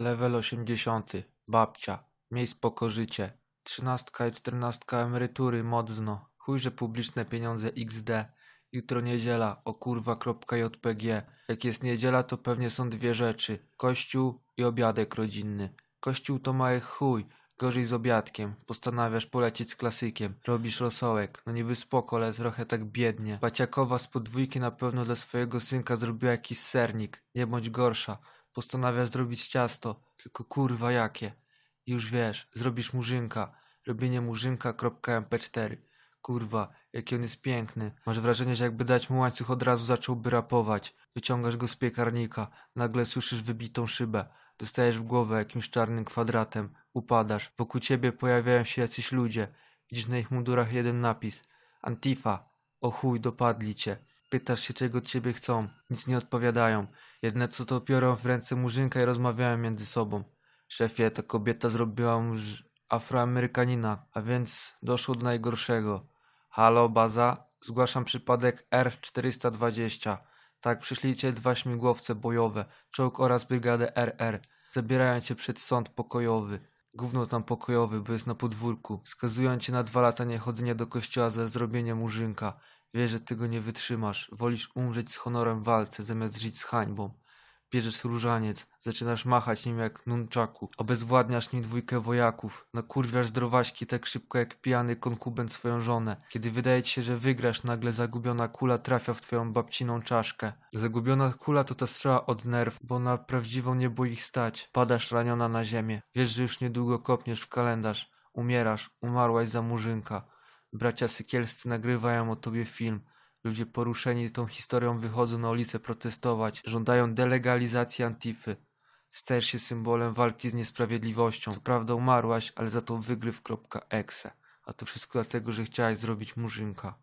Level 80. Babcia. Miej spoko życie. Trzynastka i czternastka emerytury mocno. Chujże publiczne pieniądze XD. Jutro niedziela, o kurwa.jpg. Jak jest niedziela, to pewnie są dwie rzeczy. Kościół i obiadek rodzinny. Kościół to mały chuj, gorzej z obiadkiem. Postanawiasz polecieć z klasykiem. Robisz rosołek, no niby spoko, ale trochę tak biednie. Baciakowa z podwójki na pewno dla swojego synka zrobiła jakiś sernik. Nie bądź gorsza. Postanawiasz zrobić ciasto, tylko kurwa jakie. Już wiesz, zrobisz murzynka. Robienie murzynka.mp4. Kurwa, jaki on jest piękny. Masz wrażenie, że jakby dać mu łańcuch od razu zacząłby rapować. Wyciągasz go z piekarnika, nagle słyszysz wybitą szybę. Dostajesz w głowę jakimś czarnym kwadratem. Upadasz. Wokół ciebie pojawiają się jacyś ludzie. Widzisz na ich mundurach jeden napis. Antifa. O chuj, dopadli cię. Pytasz się, czego od ciebie chcą. Nic nie odpowiadają. Jedne co to biorą w ręce murzynka i rozmawiają między sobą. Szefie, ta kobieta zrobiła mu afroamerykanina, a więc doszło do najgorszego. Halo, baza? Zgłaszam przypadek R420. Tak, przyślijcie dwa śmigłowce bojowe, czołg oraz brygadę RR. Zabierają cię przed sąd pokojowy. Gówno tam pokojowy, bo jest na podwórku. Skazują cię na dwa lata niechodzenia do kościoła za zrobienie murzynka. Wiesz, że tego nie wytrzymasz. Wolisz umrzeć z honorem w walce, zamiast żyć z hańbą. Bierzesz różaniec, zaczynasz machać nim jak nunczaku, obezwładniasz nim dwójkę wojaków, nakurwiasz zdrowaśki tak szybko jak pijany konkubent swoją żonę. Kiedy wydaje ci się, że wygrasz, nagle zagubiona kula trafia w twoją babciną czaszkę. Zagubiona kula to ta strzała od nerw, bo na prawdziwą nie było ich stać. Padasz raniona na ziemię. Wiesz, że już niedługo kopniesz w kalendarz. Umierasz, umarłaś za murzynka. Bracia Sykielscy nagrywają o tobie film. Ludzie poruszeni tą historią wychodzą na ulicę protestować, żądają delegalizacji Antify. Stajesz się symbolem walki z niesprawiedliwością. Co prawda umarłaś, ale za to wygryw.exe. A to wszystko dlatego, że chciałaś zrobić murzynka.